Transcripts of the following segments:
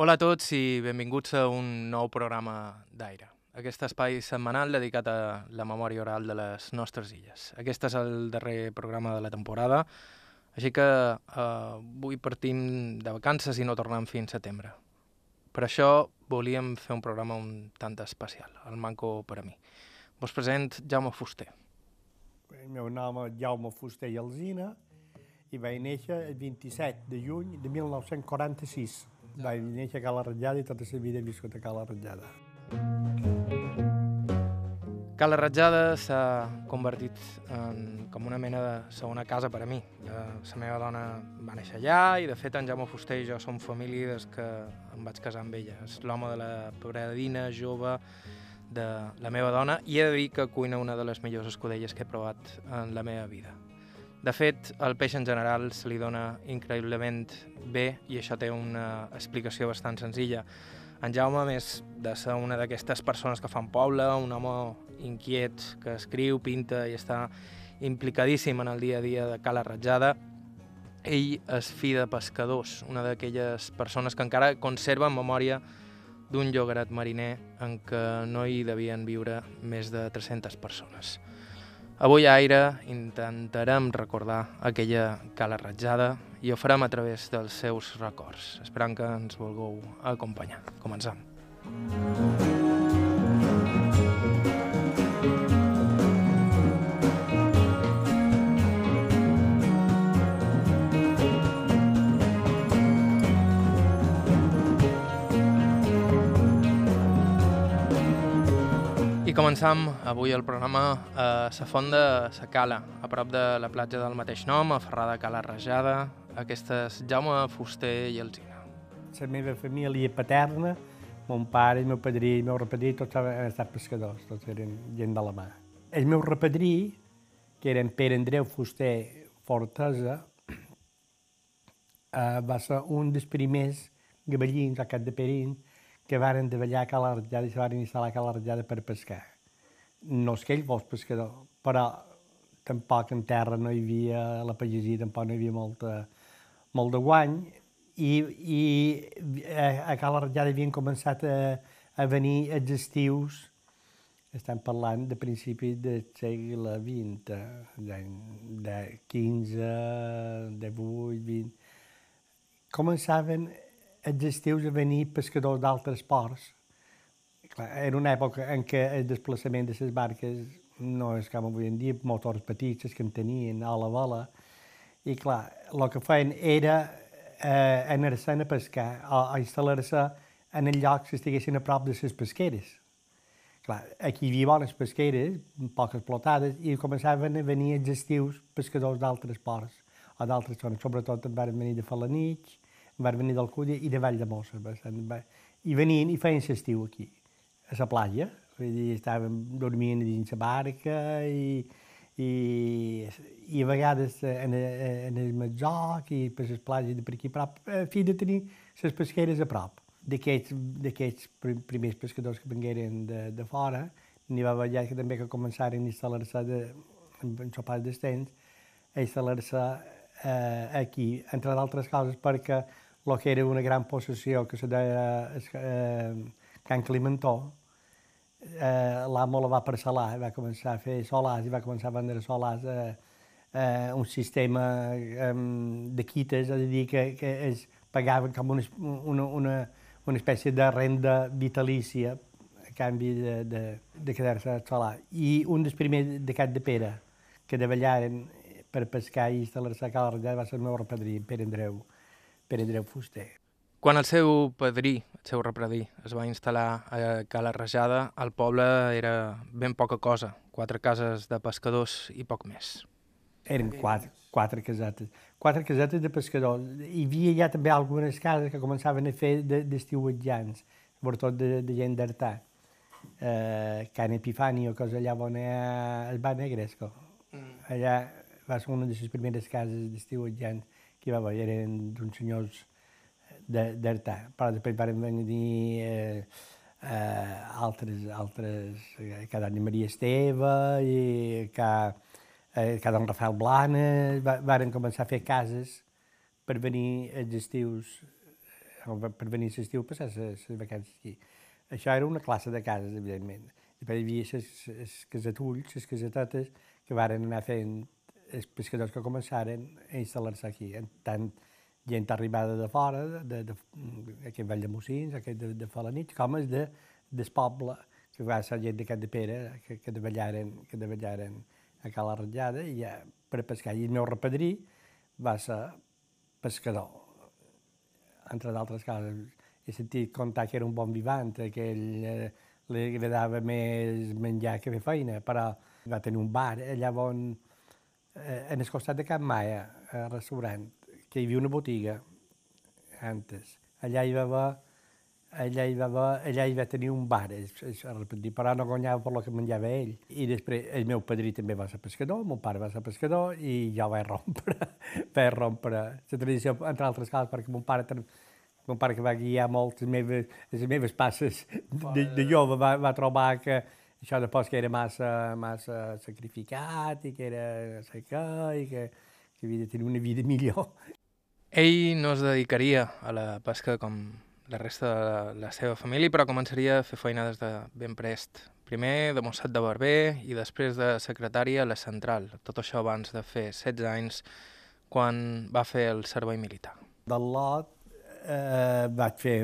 Hola a tots i benvinguts a un nou programa d'Aire. Aquest espai setmanal dedicat a la memòria oral de les nostres illes. Aquest és el darrer programa de la temporada, així que eh, avui partim de vacances i no tornem fins setembre. Per això volíem fer un programa un tant especial, el Manco per a mi. Vos present Jaume Fuster. El meu nom és Jaume Fuster i Alzina i vaig néixer el 27 de juny de 1946 vaig néixer a Cala Ratllada i tota la vida he viscut a Cala Ratllada. Cala Ratjada s'ha convertit en com una mena de segona casa per a mi. La, la meva dona va néixer allà i, de fet, en Jaume Fuster i jo som família des que em vaig casar amb ella. És l'home de la predina jove de la meva dona i he de dir que cuina una de les millors escudelles que he provat en la meva vida. De fet, el peix en general se li dona increïblement bé i això té una explicació bastant senzilla. En Jaume, més de ser una d'aquestes persones que fan poble, un home inquiet que escriu, pinta i està implicadíssim en el dia a dia de Cala Ratjada, ell és fi de pescadors, una d'aquelles persones que encara conserven memòria d'un llogaret mariner en què no hi devien viure més de 300 persones. Avui a Aire intentarem recordar aquella cala ratjada i ho farem a través dels seus records. Esperant que ens vulgueu acompanyar. Comencem. Música I començam avui el programa a la font de la Cala, a prop de la platja del mateix nom, a Ferrada Cala Rajada. Aquesta és Jaume Fuster i Alzina. La meva família paterna, mon pare, el meu padrí, el meu repadrí, tots han estat pescadors, tots eren gent de la mà. El meu repadrí, que era en Pere Andreu Fuster Fortesa, eh, va ser un dels primers gavellins a Cap de Perín que varen davallar a Cala Ratllada i se varen instal·lar a Cala Ratllada per pescar. No és que ell fos pescador, però tampoc en terra no hi havia, la pagesia tampoc no hi havia molta, molt de guany, i, i a, a Cala Ratllada havien començat a, a venir els estius, estem parlant de principis del segle XX, de, de 15, de 8, 20, començaven els estius a venir pescadors d'altres ports. Clar, era una època en què el desplaçament de les barques no és com avui en dia, motors petits que en tenien a la vela, i clar, el que feien era eh, anar-se'n a pescar o a instal·lar-se en el lloc que estiguessin a prop de les pesqueres. Clar, aquí hi havia bones pesqueres, poc explotades, i començaven a venir els estius pescadors d'altres ports o d'altres zones. Sobretot en van venir de Falanich, van venir d'Alcúdia i de Vall de Mossa. I venien i feien l'estiu aquí, a la platja. Vull dir, estàvem dormint dins la barca i, i, i a vegades en, en el Matzoc i per les platges de per aquí a prop, a fi de tenir les pesqueres a prop. D'aquests primers pescadors que vengueren de, de fora, n'hi va haver que també que començaren a instal·lar-se de, en, en sopars d'estens, a instal·lar-se eh, aquí, entre d'altres coses perquè el que era una gran possessió que se deia eh, Can Climentó, eh, l'amo la va parcel·lar, va començar a fer solars i va començar a vendre solars eh, eh, un sistema eh, de quites, és a dir, que, que es pagaven com una, una, una, una espècie de renda vitalícia a canvi de, de, de quedar-se solar. I un dels primers de Cat de Pere que davallaren per pescar i instal·lar-se a Cala va ser el meu repadrí, Pere Andreu. Pere Andreu Fuster. Quan el seu padrí, el seu repredí, es va instal·lar a Cala Rajada, el poble era ben poca cosa, quatre cases de pescadors i poc més. Eren quatre, quatre casetes, quatre casetes de pescadors. Hi havia ja també algunes cases que començaven a fer d'estiuetjans, sobretot de, de gent d'Artà. Eh, Can Epifanio, que és allà on hi ha el Bar Negresco. Mm. Allà va ser una de les primeres cases d'estiuetjans que va haver, eren d'uns senyors d'Artà, però després van venir eh, eh, altres, altres, eh, que Dani Maria Esteve i que, eh, que Don Rafael Blanes, va, varen començar a fer cases per venir els estius per venir a l'estiu passar les vacances aquí. Això era una classe de cases, evidentment. Després hi havia les casatulls, les casetetes, que varen anar fent els pescadors que començaren a instal·lar-se aquí. Tant gent arribada de fora, de, de, de aquest vell de Mossins, aquest de, de Falanich, com els de, del poble, que va ser gent d'aquest de Pere, que, que davallaren, que davallaren a Cala Ratllada, i ja, per pescar. I el meu repadrí va ser pescador, entre d'altres coses. He sentit contar que era un bon vivant, que ell eh, li agradava més menjar que fer feina, però va tenir un bar allà on, en el costat de Can Maia, el restaurant, que hi havia una botiga antes. Allà hi va haver allà hi va, haver, allà hi va tenir un bar, és, és, però no guanyava per lo que menjava ell. I després el meu padrí també va ser pescador, el meu pare va ser pescador i jo vaig rompre, vaig rompre la tradició, entre altres coses, perquè mon pare, mon pare que va guiar molt les meves, les meves passes de, de jove va, va trobar que això de que era massa, massa sacrificat i que era seca i que, que havia de tenir una vida millor. Ell no es dedicaria a la pesca com la resta de la, la seva família, però començaria a fer feina des de ben prest. Primer de mossat de barber i després de secretari a la central. Tot això abans de fer 16 anys, quan va fer el servei militar. Del lot eh, vaig fer,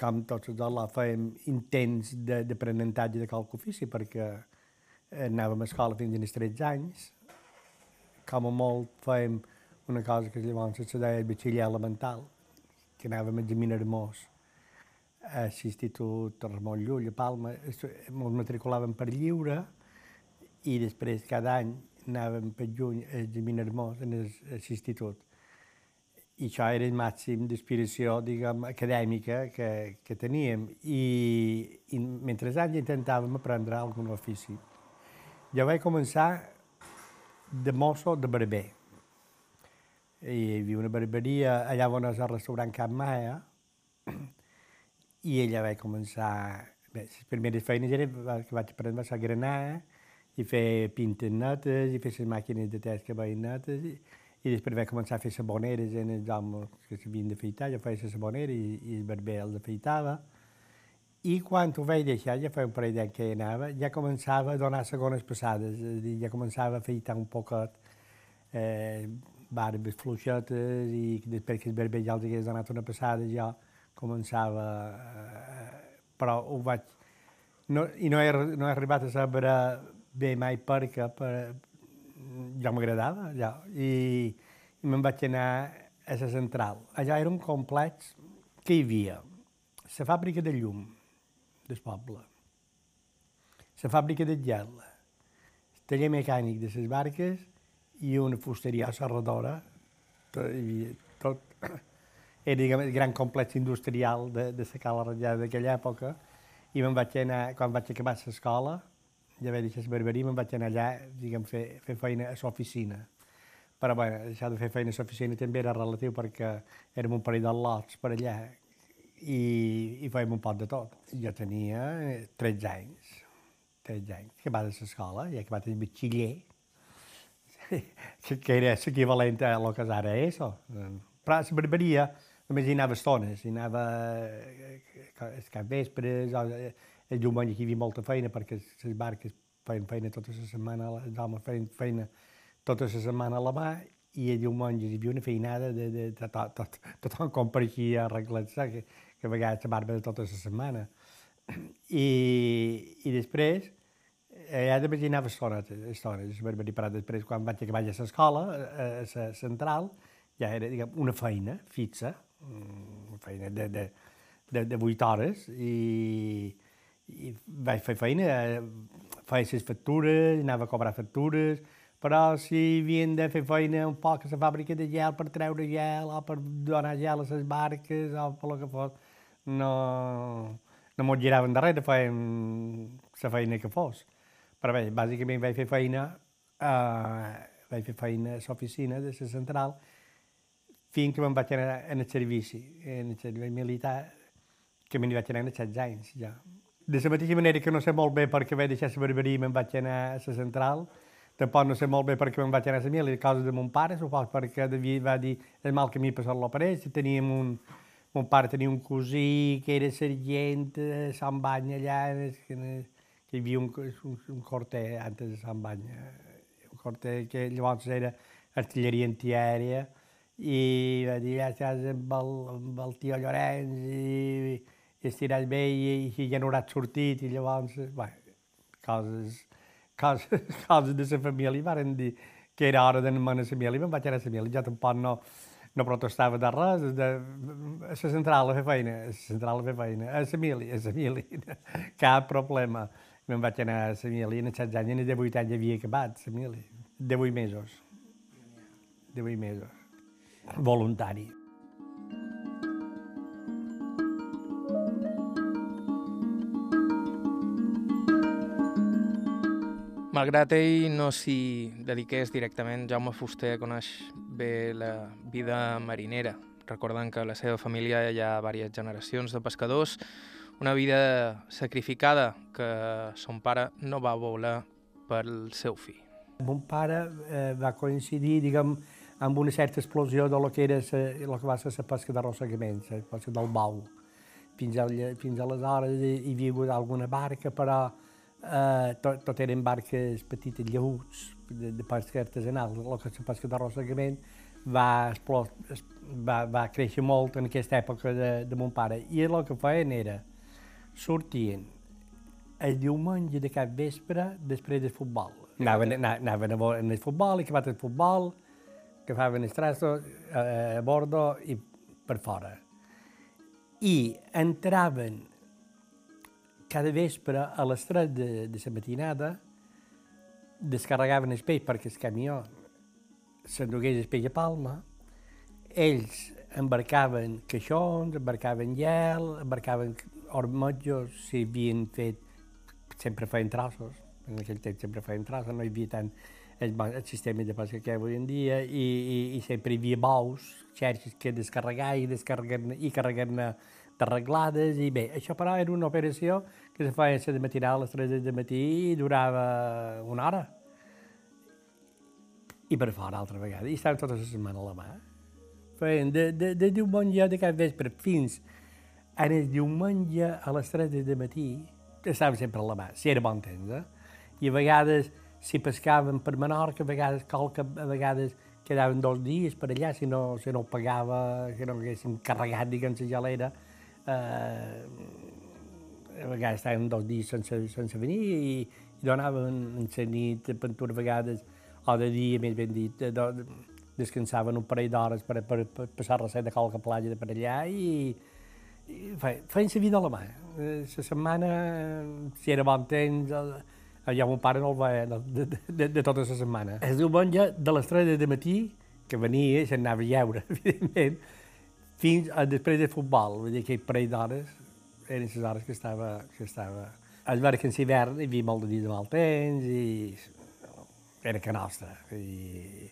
com tots lot, fèiem intents d'aprenentatge de, de qualque ofici, perquè anàvem a escola fins als 13 anys. Com a molt fèiem una cosa que llavors se deia batxiller elemental, que anàvem a examinar Mos a l'Institut Ramon Llull, a Palma, ens matriculàvem per lliure i després cada any anàvem per juny a examinar Mos en l'institut. I això era el màxim d'aspiració, diguem, acadèmica que, que teníem. I, i mentre anys intentàvem aprendre algun ofici. Jo vaig començar de mosso de barber i hi havia una barberia allà on és el restaurant Cap Maia, i ella va començar... Bé, les primeres feines era, que vaig aprendre va ser granar, i fer pintes netes, i fer les màquines de test que veien netes, i, i després vaig començar a fer saboneres en els homes que s'havien d'afeitar, jo feia la sabonera i, i el barber els afeitava. I quan ho vaig deixar, ja feia un parell d'anys que hi anava, ja començava a donar segones passades, és a dir, ja començava a afeitar un poquet, eh, barbes fluixetes i després que el barber ja els hagués donat una passada jo començava... Eh, però ho vaig... No, I no he, no he arribat a saber bé mai perquè per, ja m'agradava, ja. I, i me'n vaig anar a la central. Allà era un complex que hi havia. La fàbrica de llum del poble, la fàbrica de gel, el taller mecànic de les barques i una fusteria serradora, tot, tot. Era diguem, el gran complex industrial de, de la cala ratllada d'aquella època, i me'n vaig anar, quan vaig acabar l'escola, deixar la barberia, me'n vaig anar allà, diguem, fer, fer feina a l'oficina. Però, bueno, això de fer feina a l'oficina també era relatiu perquè érem un parell de lots per allà i, i fèiem un poc de tot. Jo tenia 13 anys, 13 anys, acabat de l'escola, i acabat el batxiller, que, que era l'equivalent a lo que és ara això. Però la barberia només hi anava estones, hi anava els capvespres, el diumenge hi havia molta feina perquè les barques feien feina tota la setmana, els homes feien feina tota la setmana a la mà i el diumenge hi havia una feinada de, de, de tot, tot, tothom compareixia arreglat-se, que, que a vegades la barba de tota la setmana. I, i després, eh, també hi anava estones, estones, per parar després, quan vaig acabar a l'escola, a, a la central, ja era diguem, una feina fixa, una feina de, de, de, de 8 hores, i, i vaig fer feina, feia les factures, anava a cobrar factures, però si havien de fer feina un poc a la fàbrica de gel per treure gel o per donar gel a les barques o per lo que fos, no, no m'ho giraven darrere, feien la feina que fos. Però bé, bàsicament vaig fer feina, uh, vaig fer feina a l'oficina de la central fins que me'n vaig anar en el servici, en el servei militar, que me n'hi vaig anar a 16 anys ja. De la mateixa manera que no sé molt bé perquè vaig deixar la barberia i me'n vaig anar a la central, tampoc no sé molt bé perquè me'n vaig anar a la mil, a causa de mon pare, suposo, perquè David va dir el mal camí per l'opereix, teníem un, mon pare tenia un cosí que era sergent a Sant Bany allà, que, que hi havia un, un, un antes de Sant Bany, un corter que llavors era artilleria antiaèria, i va dir, ja estàs amb el, amb el tio Llorenç i, i estiràs bé i, i ja no hauràs sortit i llavors, bé, coses, coses, coses de la família, varen dir que era hora d'anar a la família, me'n vaig anar a la família, jo tampoc no, no protestava de res, de, a la central a fer feina, a la central a fer feina, a la família, a la família, cap problema. Me'n vaig anar a la família, en 16 anys, en 18 anys havia acabat la família, 18 mesos, 18 mesos, voluntari. Malgrat ell no s'hi dediqués directament, Jaume Fuster coneix bé la vida marinera, recordant que la seva família hi ha diverses generacions de pescadors, una vida sacrificada que son pare no va voler pel seu fill. Mon pare eh, va coincidir, diguem, amb una certa explosió de lo que, era sa, lo que va ser la pesca d'arrossegament, la pesca del bau. Fins, al, fins aleshores hi havia hagut alguna barca, però eh, tot, tot eren barques petites, lleuts, de, de pesca artesanal. El que la pesca d'arrossegament va, va, va créixer molt en aquesta època de, de mon pare. I el que feien era, sortien el diumenge de cap vespre després del futbol. Anaven, anaven a el futbol, i acabat el futbol, agafaven els trastos a, a bordo i per fora. I entraven cada vespre a les 3 de, de la matinada, descarregaven el peix perquè el camió s'endugués el peix a Palma, ells embarcaven caixons, embarcaven gel, embarcaven ormotjos, si havien fet, sempre feien trossos, en aquell temps sempre feien trossos, no hi havia tant el, el sistema de pesca que hi ha avui en dia, i, i, i sempre hi havia bous, xerxes que descarregar i descarregar i carregar-ne d'arreglades, i bé, això però era una operació que se feia a de matinal a les 3 de matí i durava una hora. I per fora altra vegada, i estàvem tota la setmana a la mà. Feien de, de, de diumenge de cap vespre fins a el diumenge a les 3 de matí, estàvem sempre a la mà, si era bon temps, eh? I a vegades, si pescaven per Menorca, a vegades qualque, a vegades quedaven dos dies per allà, si no, si no pagava, si no haguéssim carregat, diguem, la gelera, eh, a vegades estàvem dos dies sense, sense venir i, i donaven en la nit, pintura, a vegades, o de dia, més ben dit, de, descansaven un parell d'hores per, per, per passar reset de qualque platja de per allà i, i feien la vida a la mà. La setmana, si era bon temps, allà mon pare no el veia de, de, de, de tota la setmana. El diumenge, de les 3 de matí, que venia, s'anava a lleure, evidentment, fins a després del futbol, vull dir que parell d'hores eren les hores que estava... Que estava... Es veure que en l'hivern hi havia molt de dies de mal temps i era que nostra. I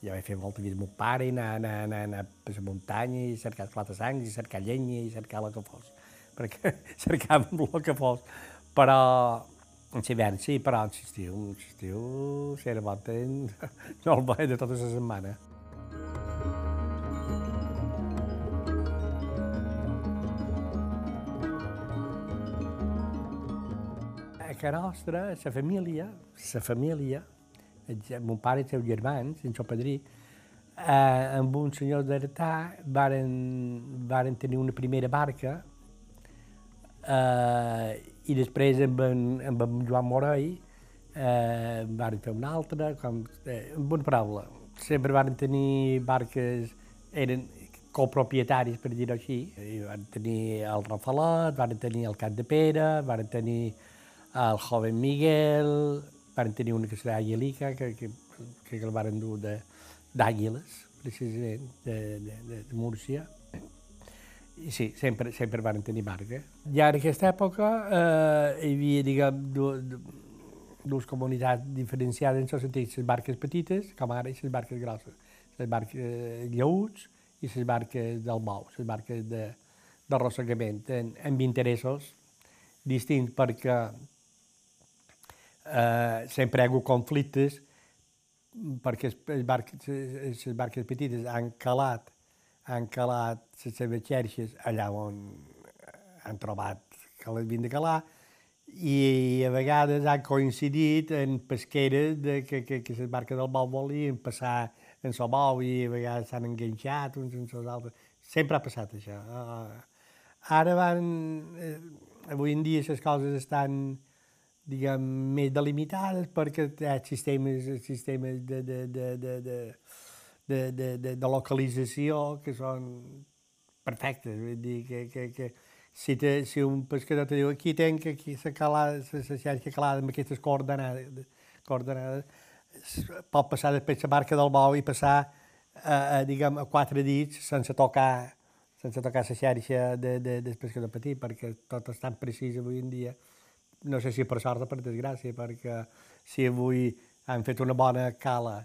jo vaig fer molta vida amb mon pare, anar, anar, anar, anar per la muntanya i cercar els sangs i cercar llenya i cercar el que fos. Perquè cercàvem el que fos. Però en l'hivern sí, però en l'estiu, en l'estiu, si era bon temps, no el veia de tota la setmana. Que nostra, la família, la família, mon pare i els seus germans, el seu padrí, eh, amb un senyor d'Artà varen, varen tenir una primera barca eh, i després amb en, amb en Joan Morell eh, varen fer una altra, com, eh, amb una paraula. Sempre varen tenir barques, eren copropietaris, per dir-ho així. I van tenir el Rafalet, van tenir el Cap de Pere, van tenir el joven Miguel, van tenir una que serà Angelica, que, que, que el van dur d'Àguiles, precisament, de, de, de, de Múrcia. I sí, sempre, sempre van tenir barca. Ja en aquesta època eh, hi havia, diguem, dues comunitats diferenciades en el sentit, les barques petites, com ara, i les barques grosses. Les barques eh, lleuts i les barques del bou, les barques d'arrossegament, amb interessos distints perquè eh, hagut conflictes perquè les barques, les barques petites han calat, han calat les seves xerxes allà on han trobat que les havien de calar i a vegades han coincidit en pesqueres de que, que, que les barques del bou volien passar en el bou i a vegades s'han enganxat uns amb els altres. Sempre ha passat això. Uh, ara van... Eh, avui en dia les coses estan diguem, més delimitades perquè hi ha sistemes, sistemes de, de, de, de, de, de, de, de, de localització que són perfectes. Vull dir que, que, que si, te, si un pescador te diu aquí tenc aquí la calada, la xarxa calada amb aquestes coordenades, coordenades pot passar després la barca del bou i passar a, a, diguem, a quatre dits sense tocar sense tocar la xarxa de, de, del pescador petit, perquè tot és tan precís avui en dia. No sé si per sort o per desgràcia, perquè si avui han fet una bona cala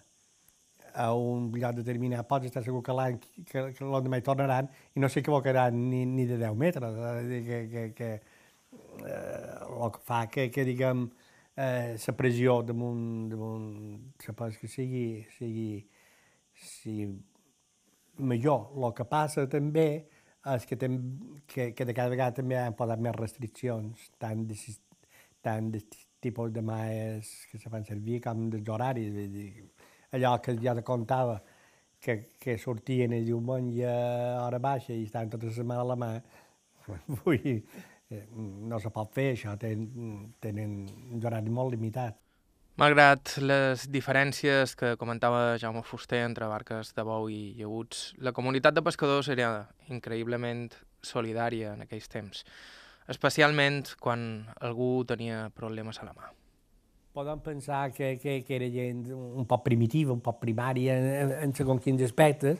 a un lloc determinat, pots estar segur que l'any que, que l'endemà hi tornaran i no s'equivocaran ni, ni de 10 metres. Eh? Que, que, que, eh, el que fa que, que diguem, eh, pressió damunt, damunt la pesca sigui, sigui, sigui millor. El que passa també és que, tem, que, que de cada vegada també han posat més restriccions, tant de, tant de tipus de maes que se fan servir com dels horaris. Vull dir, allò que ja te contava, que, que sortien el diumenge a hora baixa i estaven tota la setmana a la mà, vull dir, eh, no se pot fer això, tenen, tenen un horari molt limitat. Malgrat les diferències que comentava Jaume Fuster entre barques de bou i llaguts, la comunitat de pescadors era increïblement solidària en aquells temps, especialment quan algú tenia problemes a la mà podem pensar que, que, que era gent un poc primitiva, un poc primària en, en segons quins aspectes,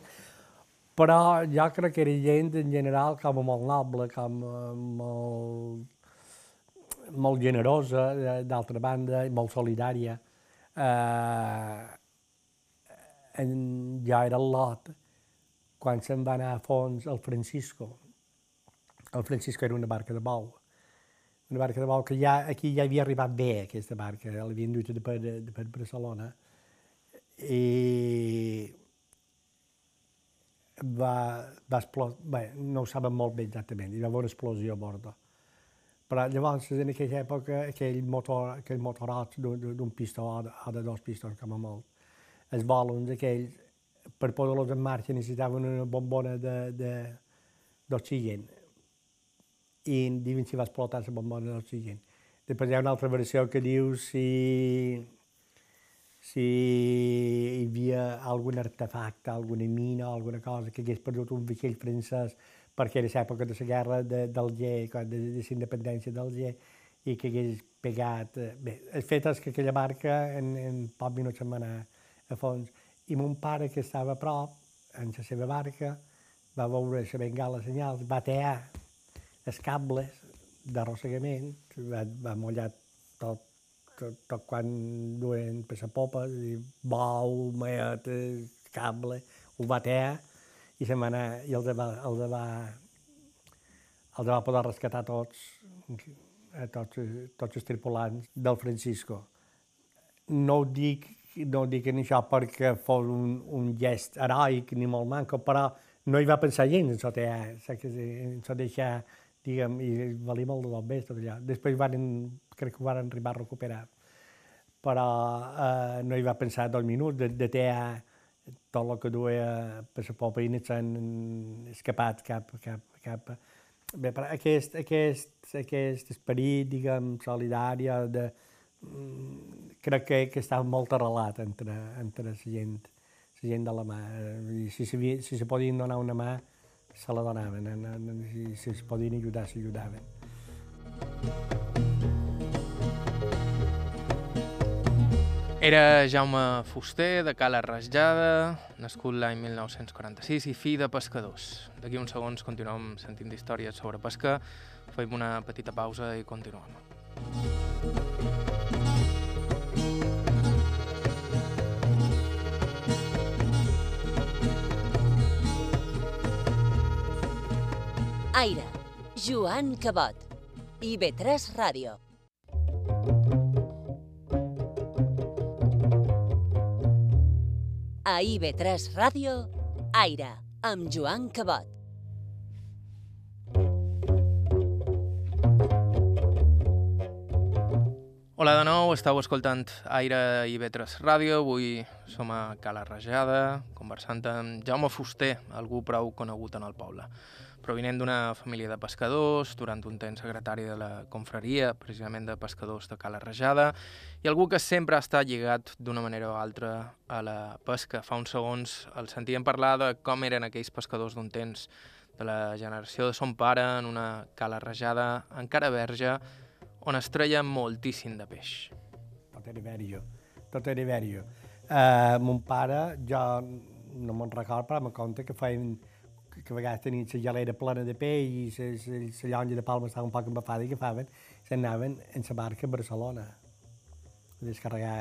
però jo crec que era gent en general com molt noble, com a molt, molt generosa, d'altra banda, molt solidària. Eh, en, jo era lot quan se'n va anar a fons el Francisco. El Francisco era una barca de bou una barca de bou que ja, aquí ja havia arribat bé, aquesta barca, l'havien dut de per, de per Barcelona, i va, va explotar, bé, no ho saben molt bé exactament, hi va haver una explosió a bordo. Però llavors, en aquella època, aquell, motor, aquell motorot d'un pistó o de, dos pistons, com a molt, els volums aquells, per poder-los en marxa necessitaven una bombona d'oxigen i diuen si va explotar la bombona d'oxigen. Després hi ha una altra versió que diu si, si hi havia algun artefacte, alguna mina alguna cosa que hagués perdut un vaixell francès perquè era l'època de la guerra d'Alger, de, de, de la independència d'Alger, i que hagués pegat... Eh, bé, el fet és que aquella barca en, en poc minuts se'n va anar a fons. I mon pare, que estava a prop, en la seva barca, va veure la bengala senyals, va tear els cables d'arrossegament, va, va mullar tot, tot, tot quan duen per la popa, i bou, maetes, cable, ho va tear i se anar, i els va, els va, els va poder rescatar tots, a tots, tots els tripulants del Francisco. No ho dic, no ho dic en això perquè fos un, un gest heroic ni molt manco, però no hi va pensar gens en sota, en sota deixar diguem, i valia molt del bé tot allà. Després van, crec que ho van arribar a recuperar, però eh, no hi va pensar dos minuts, de, de tear tot el que duia per la i s'han escapat cap, cap, cap... Bé, però aquest, aquest, aquest esperit, diguem, solidari, de, mm, crec que, que està molt arrelat entre, entre la gent, la gent de la mà. I si, si, si se podien donar una mà, se la donaven, si, si es podien ajudar, s'ajudaven. Era Jaume Fuster, de Cala Rasjada, nascut l'any 1946 i fill de pescadors. D'aquí uns segons continuem sentint històries sobre pesca. Fem una petita pausa i continuem. Aire, Joan Cabot. IB3 Ràdio. A IB3 Ràdio, Aire, amb Joan Cabot. Hola de nou, estàu escoltant Aire i Vetres Ràdio. Avui som a Cala Rajada, conversant amb Jaume Fuster, algú prou conegut en el poble. Provinent d'una família de pescadors, durant un temps secretari de la confraria, precisament de pescadors de Cala Rajada, i algú que sempre ha estat lligat d'una manera o altra a la pesca. Fa uns segons el sentíem parlar de com eren aquells pescadors d'un temps de la generació de son pare en una Cala Rajada encara verge, on es treia moltíssim de peix. Tot era verge, tot era verge. Uh, mon pare, jo no me'n record, però me compte que feien que a vegades tenien la gelera plena de peix i la llonja de palma estava un poc embafada i agafaven, s'anaven en la barca a Barcelona, a descarregar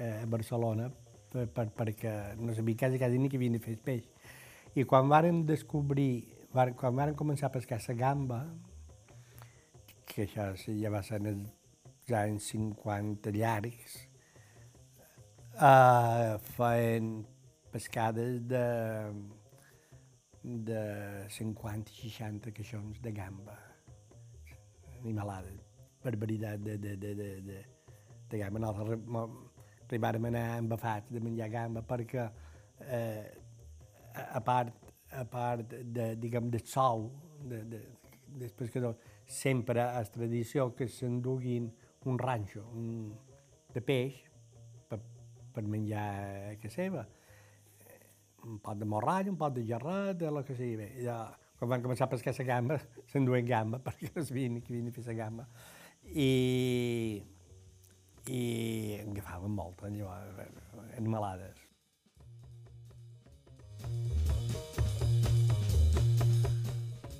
a Barcelona per, per, perquè no sabia quasi, quasi ni que havien de fer peix. I quan varen descobrir, quan varen començar a pescar la gamba, que això ja va ser en els anys 50 llargs, uh, feien pescades de, de 50 i 60 caixons de gamba, animalades, barbaritat de, de, de, de, de, de gamba. Nosaltres arribàrem a anar embafats de menjar gamba perquè, eh, a part, a part de, diguem, de sou, de, de, dels pescadors, sempre és tradició que s'enduguin un ranxo un, de peix per, per menjar a casa seva. Un pot de morrall, un pot de gerret, de lo que sigui. Bé, ja, quan van començar a pescar la gamba, s'enduen gamba, perquè es vini, que vini a fer la gamba. I, i agafaven allò, animalades.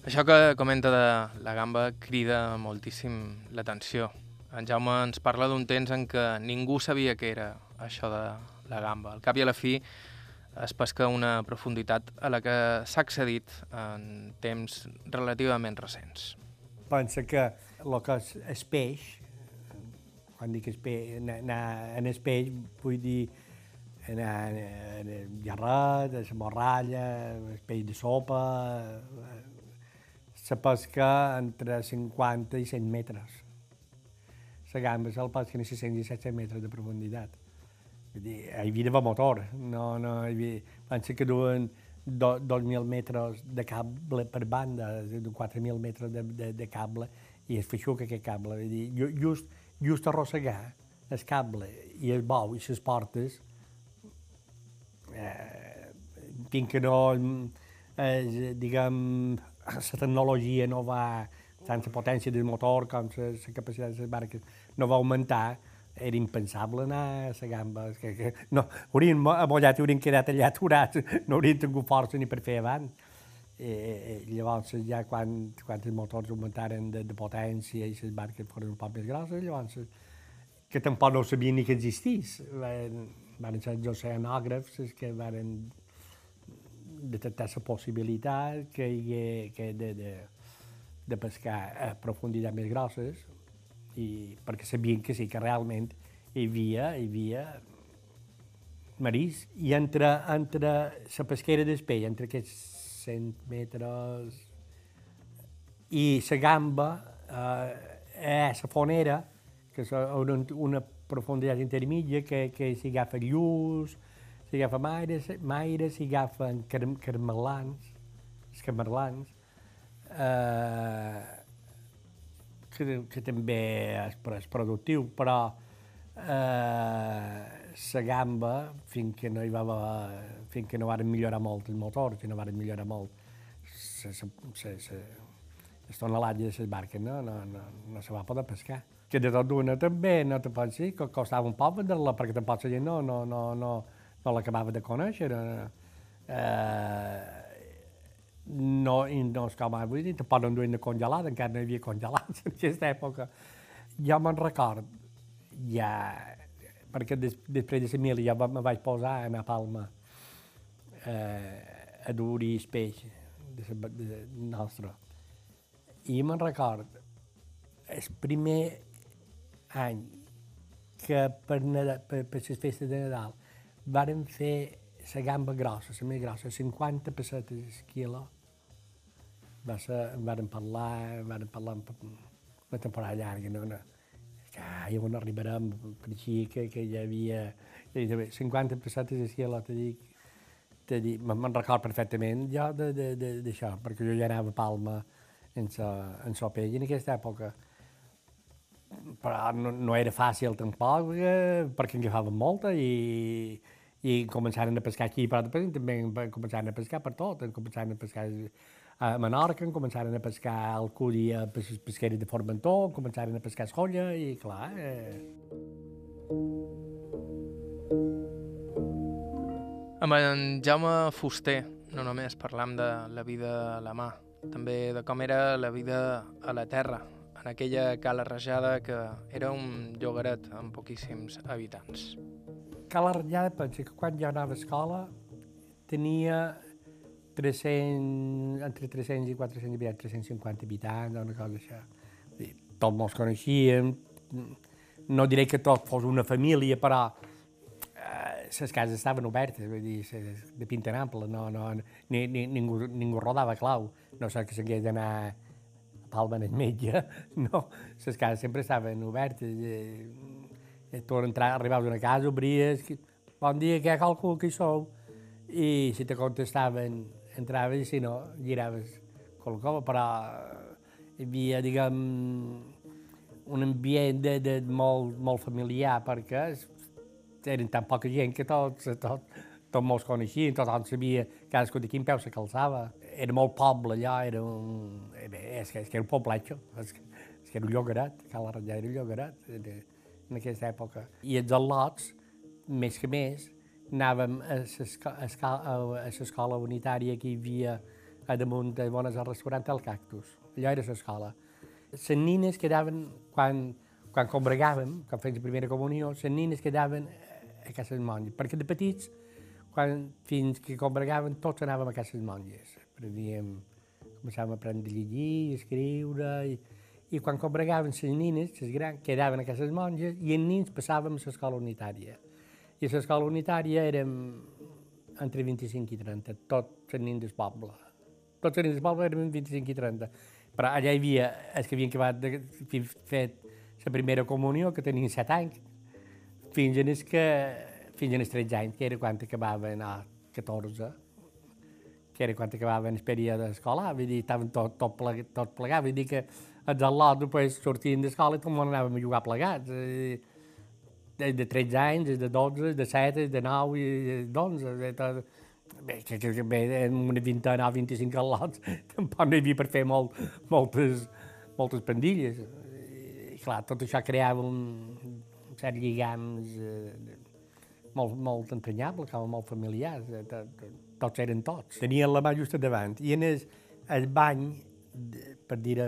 Això que comenta de la gamba crida moltíssim l'atenció. En Jaume ens parla d'un temps en què ningú sabia què era això de la gamba. Al cap i a la fi es pesca una profunditat a la que s'ha accedit en temps relativament recents. Pensa que el que és el peix, quan dic el peix, anar en el peix vull dir anar en el gerret, a la morralla, el peix de sopa, la pesca entre 50 i 100 metres. La gamba se'l pesca en 600 i 700 metres de profunditat. Hi havia motor, no, no, hi havia, pensa que duen 2.000 metres de cable per banda, 4.000 metres de, de, de cable, i es feixuca aquest cable. Vull dir, just, just arrossegar el cable i el bou i les portes, eh, fins que no, eh, diguem, la tecnologia no va, tant la potència del motor com la capacitat de les barques no va augmentar, era impensable anar a la gamba. Que, que no, haurien amollat i haurien quedat allà aturats, no haurien tingut força ni per fer avant. I, i llavors, ja quan, quan els motors augmentaren de, de potència i les barques foren un poc més grosses, llavors, que tampoc no sabien ni que existís. Van, van ser els oceanògrafs els que van detectar la possibilitat que que de, de, de pescar a profunditats més grosses i perquè sabien que sí, que realment hi havia, hi havia marís i entre, entre la pesquera d'espell, entre aquests 100 metres i la gamba, eh, la fonera, que és una, una profunditat intermitja que, que s'hi agafa lluç, s'hi agafa maires, maires s'hi agafen car carmelans, els camerlans, eh, que, que també és, és productiu, però eh, gamba, fins que no hi va fins que no varen millorar molt els motors, que no varen millorar molt les tonelatges de les barques, no, no, no, no se va poder pescar. Que de tot d'una també, no te dir, que costava un poc vendre-la, perquè tampoc la gent no, no, no, no, no l'acabava de conèixer. Eh, no, i no és com ara, vull dir, tampoc no duien de congelat, encara no hi havia congelats en aquesta època. Jo me'n record, ja, perquè des, després de la mil ja me vaig posar a Palma eh, a dur-hi el peix de, de, de nostre. I me'n record, el primer any que per, Nadal, per, per les festes de Nadal varen fer la gamba grossa, la més grossa, 50 pessetes el quilo. Va ser, en varen parlar, varen parlar una temporada llarga, no, no. Que, ai, on arribarem, creixia que, que hi havia... I, 50 pessetes el quilo, te dic, te dic, me'n record perfectament jo d'això, perquè jo ja anava a Palma en sa, en sa pell en aquesta època però no, no era fàcil tampoc, eh, perquè en agafaven molta i, i començaren a pescar aquí, però després també començaren a pescar per tot, començaren a pescar a Menorca, començaren a pescar a pes pesqueres de Formentor, començaren a pescar a Escolla i clar... Eh... Amb en Jaume Fuster no només parlam de la vida a la mà, també de com era la vida a la terra, en aquella cala rajada que era un llogaret amb poquíssims habitants. Cala Rajada, penso que quan jo anava a escola tenia 300, entre 300 i 400 habitants, 350 habitants, una cosa així. Tots mos coneixíem, no diré que tot fos una família, però eh, les cases estaven obertes, vull dir, de pinta ample, no, no, ni, ni, ningú, ningú rodava clau, no sé que s'hagués d'anar Palma en el metge, no, les cases sempre estaven obertes. Eh, eh, tu entrar, arribaves a una casa, obries, bon dia, què que hi sou? I si te contestaven, entraves, i si no, giraves qualcosa, però hi havia, diguem, un ambient de, de molt, molt familiar, perquè eren tan poca gent que tots, tot, tot molts coneixien, tothom sabia cadascú de quin peu se calçava era molt poble allò, era un... Eh, bé, és que, és que era un pobletxo, és que, és que era un llogaret, Cal la Ratllà era un llogaret en aquesta època. I els al·lots, més que més, anàvem a l'escola unitària que hi havia a damunt de bones al restaurant El Cactus. Allò era l'escola. Les nines quedaven, quan, quan combregàvem, quan fèiem la primera comunió, les nines quedaven a cases monges, perquè de petits, quan, fins que combregaven, tots anàvem a cases monges apreníem, començàvem a aprendre a llegir, a escriure, i, i quan combregaven les nines, les grans, quedaven a cases monges, i en nins passàvem a l'escola unitària. I a l'escola unitària érem entre 25 i 30, tots els nins del poble. Tots els nins del poble érem 25 i 30. Però allà hi havia els que havien acabat de fer la primera comunió, que tenien 7 anys, fins a els que fins als 13 anys, que era quan acabaven a 14 que era quan acabaven el període escolar, vull dir, estaven tot, tot, plegat, tot plegats, vull dir que els al·lots després sortien d'escola i com anàvem a jugar plegats. Eh, des de 13 anys, de 12, de 7, de 9 i d'11. Bé, que, que, bé, en una vintena o 25 al·lots tampoc no hi havia per fer molt, moltes, moltes pandilles. I clar, tot això creava un, un cert lligams eh, molt, molt entranyables, molt familiars. Eh, tot, tot, tots eren tots. Tenien la mà just davant. I en el, el bany, per dir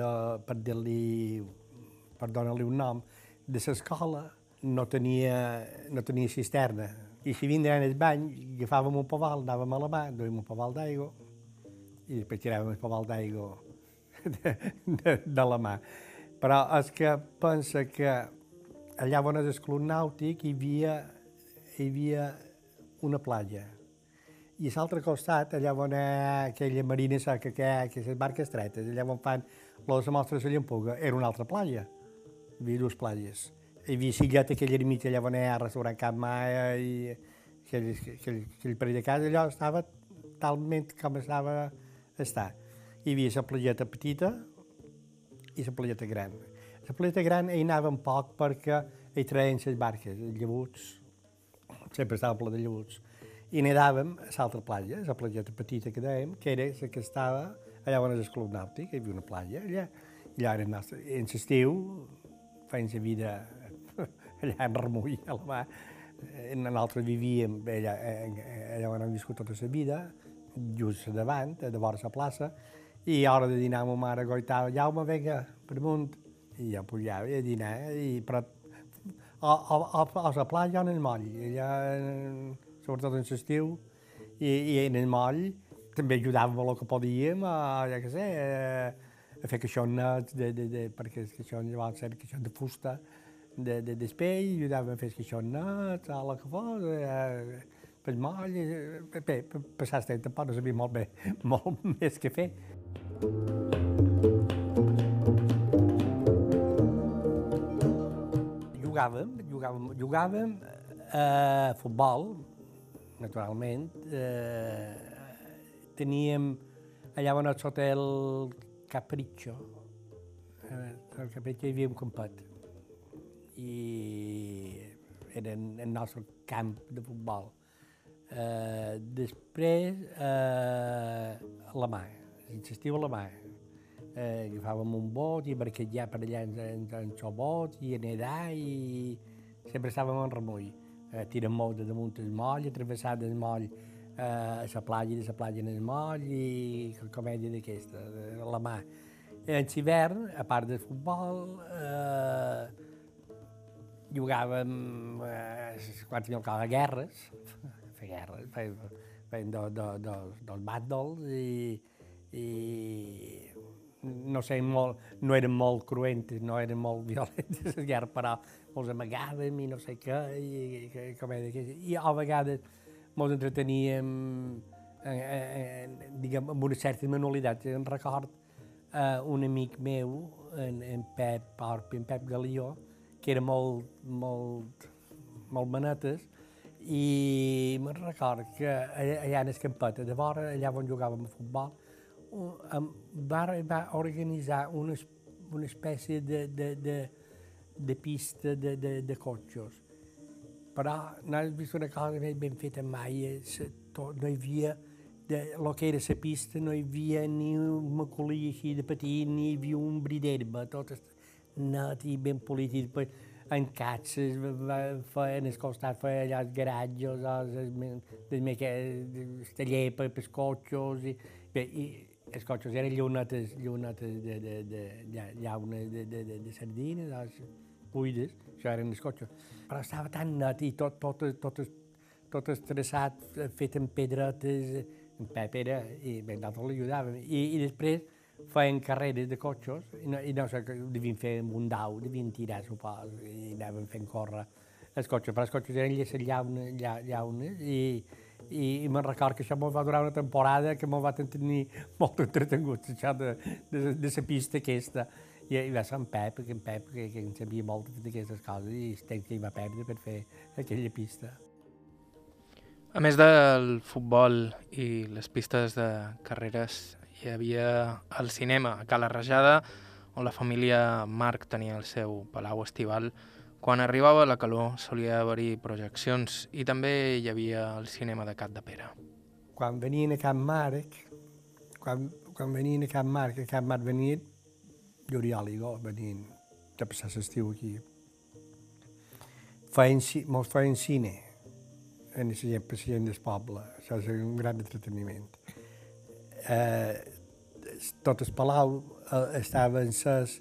per dir-li, per donar-li un nom, de l'escola no tenia, no tenia cisterna. I si vindran el bany, agafàvem un poval, anàvem a la mà, duíem un poval d'aigua i després tiràvem el poval d'aigua de, de, de la mà. Però és que pensa que allà on és el club nàutic hi havia, hi havia una platja i a l'altre costat, allà on hi aquella marina seca que hi ha, que les barques estretes, allà on fan les mostres de llampuga, era una altra platja. Hi havia dues platges. Havia Sillet, aquella ermita el restaurant Cap Maia i aquell, aquell, aquell parell de casa, allò estava talment com estava estar. Hi havia la platgeta petita i la platgeta gran. La platgeta gran hi anàvem poc perquè hi traien les barques, els llebuts, sempre estava ple de llebuts i nedàvem a l'altra platja, la platgeta petita que dèiem, que era la que estava allà on és el club nàutic, hi havia una platja, allà, allà era. En l'estiu feien la vida allà en remull, a la mà. Nosaltres vivíem allà, allà on hem viscut tota la vida, just davant, de vora la plaça, i a hora de dinar ma mare goitava, Jaume, vinga, per amunt, i jo pujava a dinar, i, però a, a, a, a la platja on el moll, allà sobretot en l'estiu, i, i en el moll també ajudàvem el que podíem a, ja que sé, a, a fer caixonets, de, de, de, perquè els caixons llavors eren caixons de fusta, de, de, a la que fos, a, pel moll, eh, bé, per passar el temps tampoc no sabia molt bé, molt més què fer. Jugàvem, jugàvem, jugàvem a futbol, naturalment. Eh, teníem allà on el Capriccio, eh, el Capriccio hi havia un campet i era el nostre camp de futbol. Eh, després, eh, la mà, insistiu a la mà. Eh, agafàvem un bot i barquejar per allà en, en, en el bot i a nedar i sempre estàvem en remull. Eh, tirant molt de damunt el moll, atravessar el moll eh, a la platja de la platja en el moll i comèdia d'aquesta, la mà. En l'hivern, a part del futbol, eh, jugàvem eh, quan teníem cada guerres, fer guerres, feien, feien do, do, do, dos bàndols i, i no sé, molt, no eren molt cruentes, no eren molt violentes les guerres, però ens amagàvem i no sé què, i, i, com era, i a vegades ens entreteníem eh, eh, diguem, amb una certa manualitat. En record eh, un amic meu, en, en Pep Orpi, en Pep Galió, que era molt, molt, molt manetes, i me'n record que allà en el campet, de vora, allà on jugàvem a futbol, va, va organitzar una, una espècie de, de, de, de pista de, de, de cotxos. Però no he vist una cosa més ben feta mai, no hi havia, de lo que era la pista, no hi havia ni un macolí així de petit, ni hi havia un bri d'herba, tot net i ben i després en catxes, feien al costat, feien allà els garatges, els, els taller per, per els cotxos, i, bé, i els cotxos eren llunetes, llunetes de, de, de, de llaunes de, de, de, de sardines, doncs, buides, això eren els cotxos. Però estava tan net i tot, tot, tot, tot estressat, fet amb pedretes, en Pep era, i bé, nosaltres l'ajudàvem. I, I després, feien carreres de cotxos i no, i no sé, devien fer un dau, devien tirar, supos, i anaven fent córrer els cotxes, però els cotxes eren lleces llaunes, lla, llaunes i, i, i me'n record que això m'ho va durar una temporada que m'ho va tenir molt entretengut, això de, de, de la pista aquesta. I, i va ser en Pep, que en Pep, que, que en sabia molt d'aquestes coses, i el temps que hi va perdre per fer aquella pista. A més del futbol i les pistes de carreres, hi havia el cinema a Cala Rajada, on la família Marc tenia el seu palau estival. Quan arribava la calor solia haver-hi projeccions i també hi havia el cinema de Cap de Pere. Quan venien a Can Marc, quan, quan venien a Can Marc, a Can Marc venien l'Oriol i jo, venien de passar l'estiu aquí. Feien, mos feien cine en la gent, per la gent del poble. Això és un gran entreteniment eh, tot el palau eh, estava encès,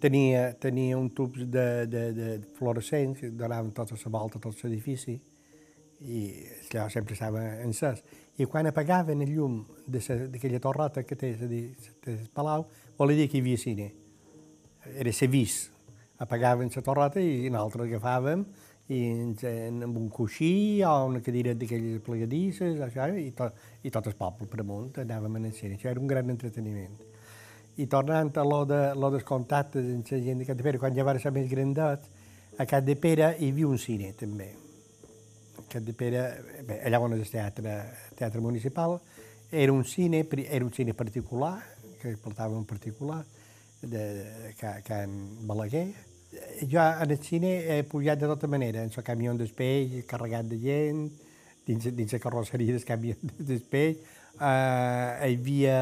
tenia, tenia un tub de, de, de fluorescents que donaven tota la volta, tot l'edifici, i allò sempre estava encès. I quan apagaven el llum d'aquella torreta que té, és a dir, el palau, volia dir que hi havia cine. Era ser vist. Apagaven la torreta i nosaltres agafàvem i ens, amb un coixí o una cadira d'aquelles plegadisses, això, i, tot, i tot el poble per amunt anàvem a cine. Això era un gran entreteniment. I tornant a lo, de, lo dels contactes amb la gent de Pere, quan ja va ser més grandet, a Pere hi havia un cine també. A Cap de Pere, bé, allà on és el teatre, teatre municipal, era un cine, era un cine particular, que portava un particular, de, de, de Can Balaguer, jo en el cine he pujat de tota manera, en el camió d'espeix, carregat de gent, dins, dins la carrosseria del camió d'espeix. Uh, hi havia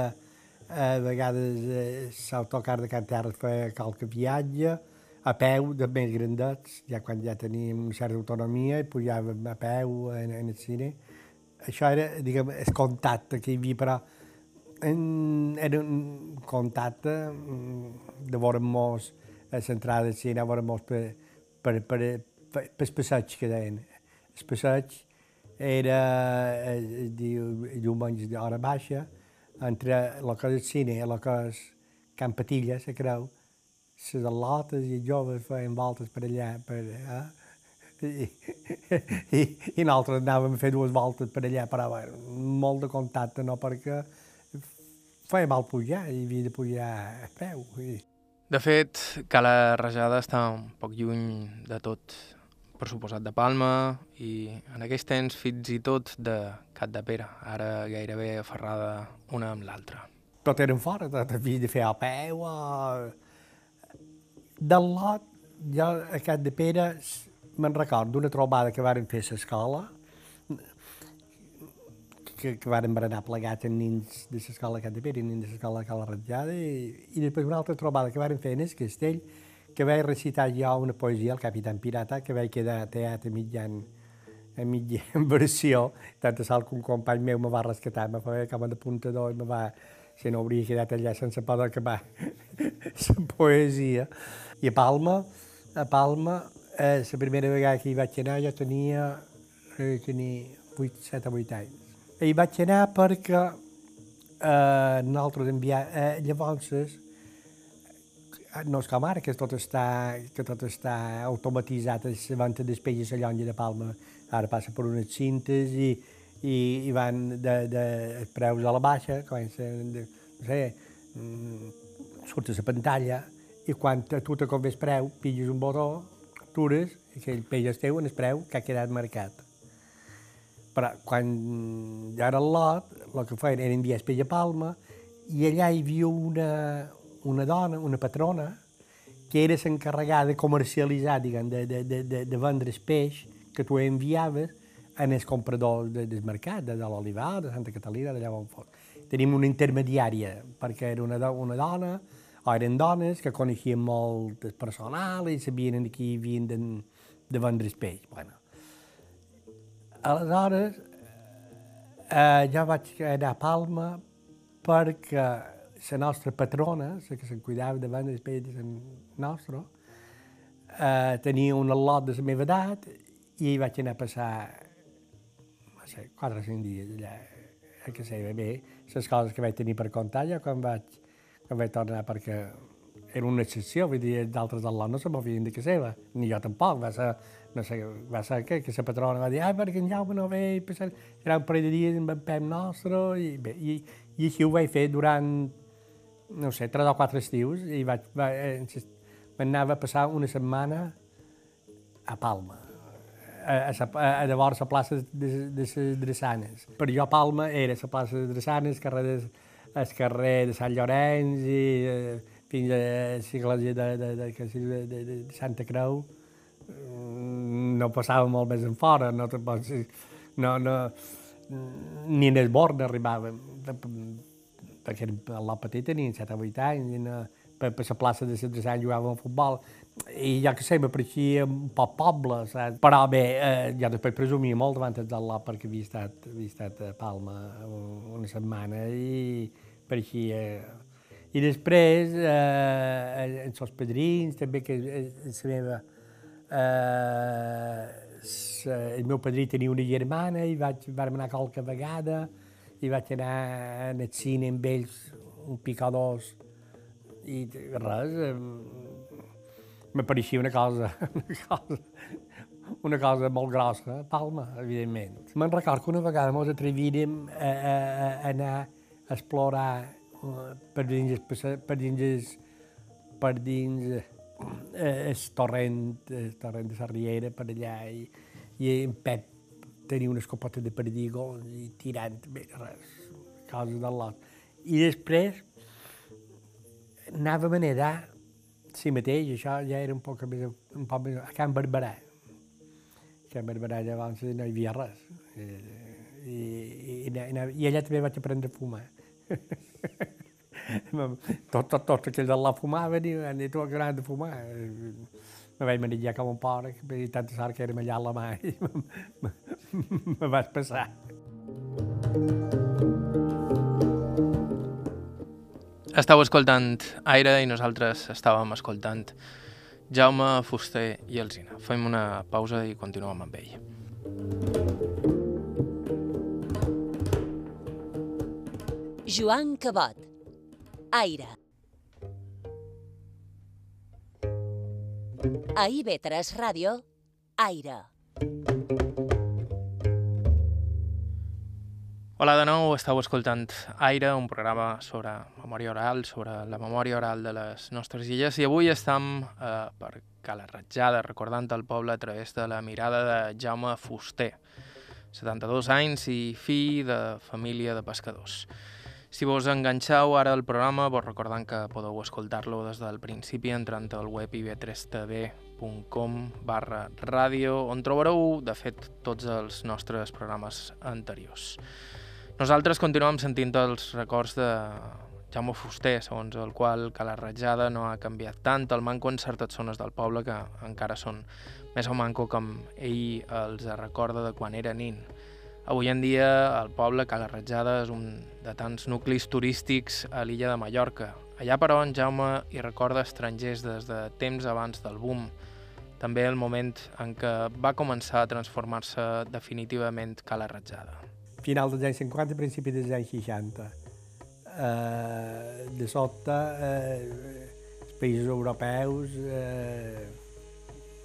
a vegades eh, l'autocar de Can Terra feia qualque viatge, a peu, de més grandets, ja quan ja teníem certa autonomia, i pujàvem a peu en, en el cine. Això era, diguem, el contacte que hi havia, però en, era un contacte mm, de veure'm-nos a l'entrada del cine anàvem per, per, per, per, per passeig que deien. El passeig era el, el diumenge d'hora baixa, entre que és el cine i el que és Can Patilla, se creu, les al·lotes i els joves feien voltes per allà, per, eh? I, i, i nosaltres anàvem a fer dues voltes per allà, però bueno, molt de contacte, no? perquè feia mal pujar, i havia de pujar a peu. I... De fet, Cala Rajada està un poc lluny de tot, per suposat de Palma, i en aquells temps fins i tot de Cat de Pere, ara gairebé aferrada una amb l'altra. Tot eren fora, tot havia de fer a peu. O... Del lot, jo a Cat de Pere me'n recordo d'una trobada que varen fer a l'escola, que, que varen berenar plegats en nins de l'escola Pere i nins de l'escola Cala Ratjada, i, i després una altra trobada que varen fer en el castell, que vaig recitar jo una poesia, el Capitán Pirata, que vaig quedar a mitjan, a mitjan versió, tant sal que un company meu me va rescatar, me va com a d'apuntador i me va si no hauria quedat allà sense poder acabar la poesia. I a Palma, a Palma, eh, la primera vegada que hi vaig anar jo tenia, eh, tenia 8, 7 o 8 anys. I vaig anar perquè eh, nosaltres enviar, eh, llavors eh, no és com ara, que tot està, que tot està automatitzat, la venda d'espeix i la llonja de Palma ara passa per unes cintes i, i, i van de, de preus a la baixa, comencen, de, no sé, mm, surt a la pantalla i quan a tu te convé el preu, pilles un botó, atures, i aquell peix teu en el preu que ha quedat marcat. Però quan ja era el lot, el que feien era enviar el peix a Palma i allà hi havia una, una dona, una patrona, que era l'encarregada de comercialitzar, diguem, de, de, de, de, vendre el peix que tu enviaves en els compradors de, del mercat, de, de l'Olivar, de Santa Catalina, d'allà on fos. Tenim una intermediària, perquè era una, una dona, o eren dones que coneixien molt el personal i sabien qui havien de, de vendre el peix. Bueno. Aleshores, eh, jo vaig anar a Palma perquè la nostra patrona, la que se'n cuidava de vendre el peix nostre, eh, tenia un lot de la meva edat i vaig anar a passar no sé, 4 o 5 dies allà, que sé bé, les coses que vaig tenir per comptar ja quan vaig, quan vaig tornar perquè era una excepció, vull dir, d'altres del no se m'havien de que seva, ni jo tampoc, va ser, no sé, va ser que, que la patrona va dir, ai, perquè en Jaume no ve, passar, serà un parell de dies amb el pep nostre, i, bé, i, i així ho vaig fer durant, no sé, tres o quatre estius, i vaig, va, eh, m'anava a passar una setmana a Palma, a, a, a, a llavors a plaça de, de les Drassanes. Per jo Palma era la plaça de Drassanes, carrer de, el carrer de Sant Llorenç i eh, fins a l'església de, de, de, de, de, de Santa Creu. No passava molt més en fora, no, no, no, ni en el bord arribàvem, perquè a la petita tenien 7 o 8 anys, no, per, per la plaça de Sant Sant jugàvem a futbol, i ja que sé, m'apareixia un poc poble, saps? Però bé, eh, ja després presumia molt davant del lot perquè havia estat, havia estat a Palma una setmana i pareixia... I després, eh, els padrins, també que la meva... Eh, el meu padrí tenia una germana i vaig, vam anar qualque vegada i vaig anar al cine amb ells un picadors i res, m'apareixia una cosa, una cosa, una cosa molt grossa, Palma, evidentment. Me'n record que una vegada ens atrevirem a, a, a anar a explorar per dins, per dins, per dins eh, el torrent, el torrent de la Riera, per allà, i, i en Pep tenia una escopeta de perdigó i tirant, bé, res, coses del lot. I després anàvem a nedar si mateix, això ja era un poc més, un poc més a Can Barberà. A Can Barberà llavors no hi havia res. I, i, i, i allà també vaig aprendre a fumar. tot, tot, tot aquells d'allà fumaven i van tu que de fumar. Me vaig manillar com un porc, i tanta sort que érem allà a la mà i me vaig passar. Estau escoltant Aire i nosaltres estàvem escoltant Jaume Fuster i Alzina. Fem una pausa i continuem amb ell. Joan Cabot. Aire. A IB3 Ràdio, Aire. Hola de nou, estàu escoltant Aire, un programa sobre memòria oral, sobre la memòria oral de les nostres illes, i avui estem eh, per Cala Ratjada, recordant el poble a través de la mirada de Jaume Fuster, 72 anys i fill de família de pescadors. Si vos enganxeu ara al programa, vos recordant que podeu escoltar-lo des del principi entrant al web ib3tv.com barra ràdio, on trobareu, de fet, tots els nostres programes anteriors. Nosaltres continuem sentint els records de Jaume Fuster, segons el qual que la ratjada no ha canviat tant el manco en certes zones del poble que encara són més o manco com ell els recorda de quan era nin. Avui en dia el poble Cala Ratjada és un de tants nuclis turístics a l'illa de Mallorca. Allà, però, en Jaume hi recorda estrangers des de temps abans del boom. També el moment en què va començar a transformar-se definitivament Cala Ratjada final dels anys 50, principi dels anys 60. Eh, de sobte, eh, els països europeus, eh,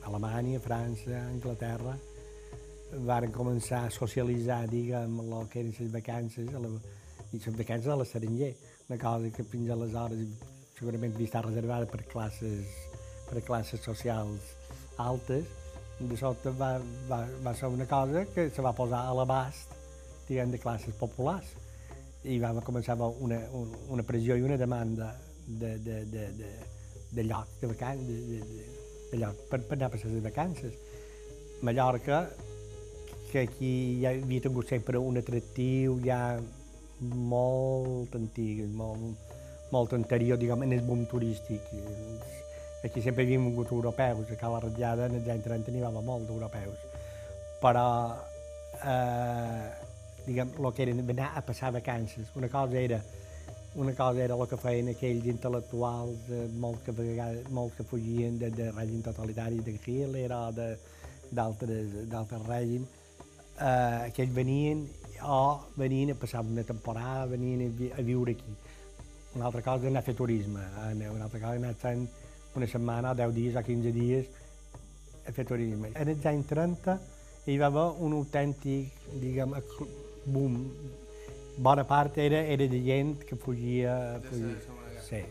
Alemanya, França, Anglaterra, varen començar a socialitzar, diguem, el que eren les vacances, a la, i les vacances a l'estranger, una cosa que fins aleshores segurament havia estat reservada per classes, per classes socials altes, de sobte va, va, va ser una cosa que se va posar a l'abast diguem, de classes populars i va començar una, una pressió i una demanda de, de, de, de, de lloc, de, vacan de, de, de, de lloc per, per anar a passar les vacances. Mallorca, que aquí ja havia tingut sempre un atractiu ja molt antic, molt, molt anterior, diguem, en el boom turístic. Aquí sempre havíem vingut europeus, a Cala Ratllada en els anys 30 n'hi havia molt d'europeus. Però eh, diguem, el que era anar a passar vacances. Una cosa era una cosa era el que feien aquells intel·lectuals, eh, molts, que, molts que fugien de, de règim totalitari de Hitler o d'altres règims, eh, aquells venien o venien a passar una temporada, venien a, vi a viure aquí. Una altra cosa era anar a fer turisme, eh, una altra cosa era anar fent una setmana, 10 dies o 15 dies a fer turisme. En els anys 30 hi va haver un autèntic, diguem, boom. Bona part era, era de gent que fugia... fugia sí.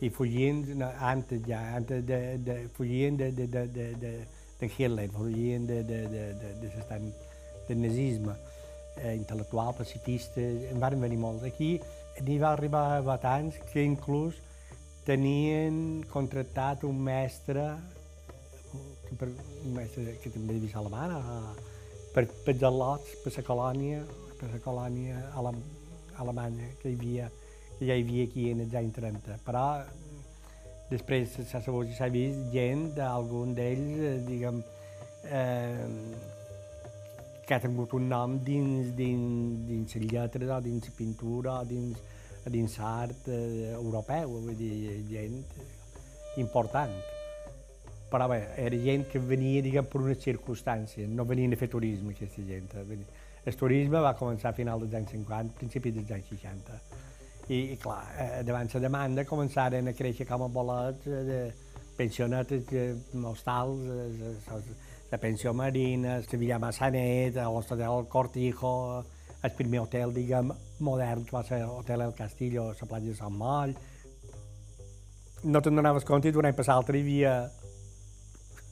I fugien, no, antes ja, antes de, de, fugien de, de, de, de, de, de Hitler, fugien de, de, de, de, de, de, de nazisme, eh, intel·lectual, pacifista, en van venir molts. Aquí n'hi va arribar a tants que inclús tenien contractat un mestre, un mestre que també devia ser alemany, per, per els lots, per la colònia, per la colònia alem, alemanya que hi havia, que ja hi havia aquí en els anys 30. Però després s'ha sabut i s'ha vist gent d'algun d'ells, eh, diguem, eh, que ha tingut un nom dins, dins, dins les lletres dins pintura dins, dins l'art eh, europeu, vull dir, gent important però bé, era gent que venia, diguem, per unes circumstàncies, no venien a fer turisme, aquesta gent. Eh, el turisme va començar a final dels anys 50, principi dels anys 60. I, i clar, eh, davant la demanda començaren a créixer com a bolets eh, pensionetes, eh, hostals, eh, la pensió marina, la Villa Massanet, l'hotel Cortijo, el primer hotel, diguem, modern, que va ser l'Hotel El Castillo, a la platja de Sant Moll. No te'n donaves compte i d'un any per l'altre hi havia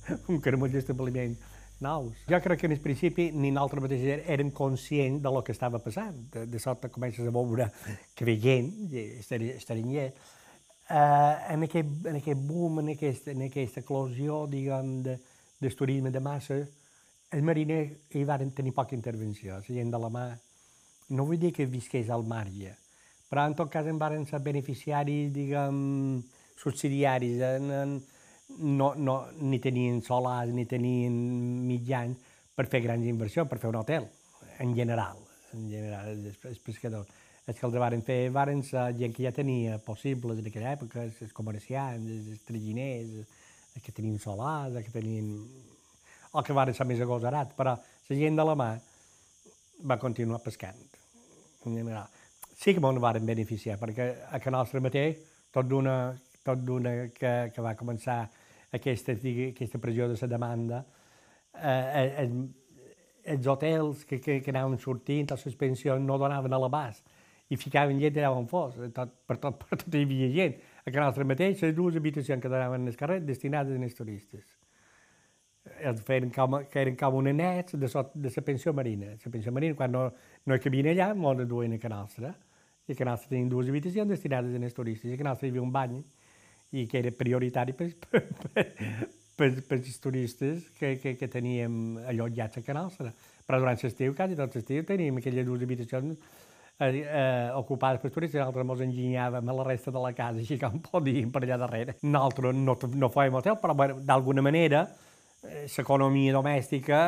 un caramull d'establiment nous. Jo crec que en el principi ni nosaltres mateixos érem conscients de lo que estava passant. De, de sobte comences a veure que ve gent, estranyer, uh, en, aquest, en aquest boom, en, aquest, en aquesta eclosió, diguem, de, del turisme de massa, els mariners hi van tenir poca intervenció, la gent de la mà. No vull dir que visqués al marge, però en tot cas en van ser beneficiaris, diguem, subsidiaris, en, en, no, no, ni tenien solars ni tenien mitjans per fer grans inversions, per fer un hotel, en general, en general, els, els pescadors. Els que els varen fer varen ser gent que ja tenia possibles en aquella època, els comerciants, els traginers, que tenien els que tenien... o que varen ser més agosarats, però la gent de la mà va continuar pescant, en general. Sí que me'n varen beneficiar, perquè a Can Nostra mateix, tot d'una tot d'una que, que va començar aquesta, aquesta pressió de la demanda, eh, eh, els hotels que, que, que anaven sortint, les pensions no donaven a l'abast i ficaven gent allà on fos, tot, per, tot, per tot hi havia gent. A casa nostra mateix, les dues habitacions que donaven al carrer destinades als turistes. Els feien com, que eren com un annex de, so, de la pensió marina. La pensió marina, quan no, no hi cabien allà, molt duien a casa nostra. I a casa nostra tenien dues habitacions destinades als turistes. I a casa nostra hi havia un bany i que era prioritari per, per, per, per, per els turistes que, que, que teníem allotjats a casa nostra. Però durant l'estiu, quasi tot l'estiu, teníem aquelles dues habitacions eh, eh, ocupades per turistes, nosaltres ens enginyàvem a la resta de la casa, així com podíem per allà darrere. Nosaltres no, no fèiem hotel, però bueno, d'alguna manera l'economia domèstica